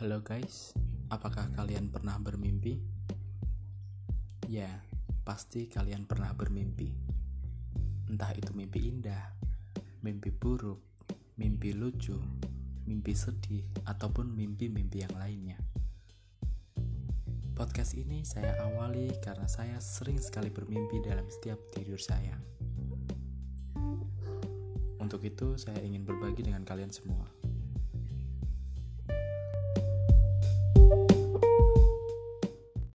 Halo guys, apakah kalian pernah bermimpi? Ya, pasti kalian pernah bermimpi. Entah itu mimpi indah, mimpi buruk, mimpi lucu, mimpi sedih, ataupun mimpi-mimpi yang lainnya. Podcast ini saya awali karena saya sering sekali bermimpi dalam setiap tidur saya. Untuk itu, saya ingin berbagi dengan kalian semua.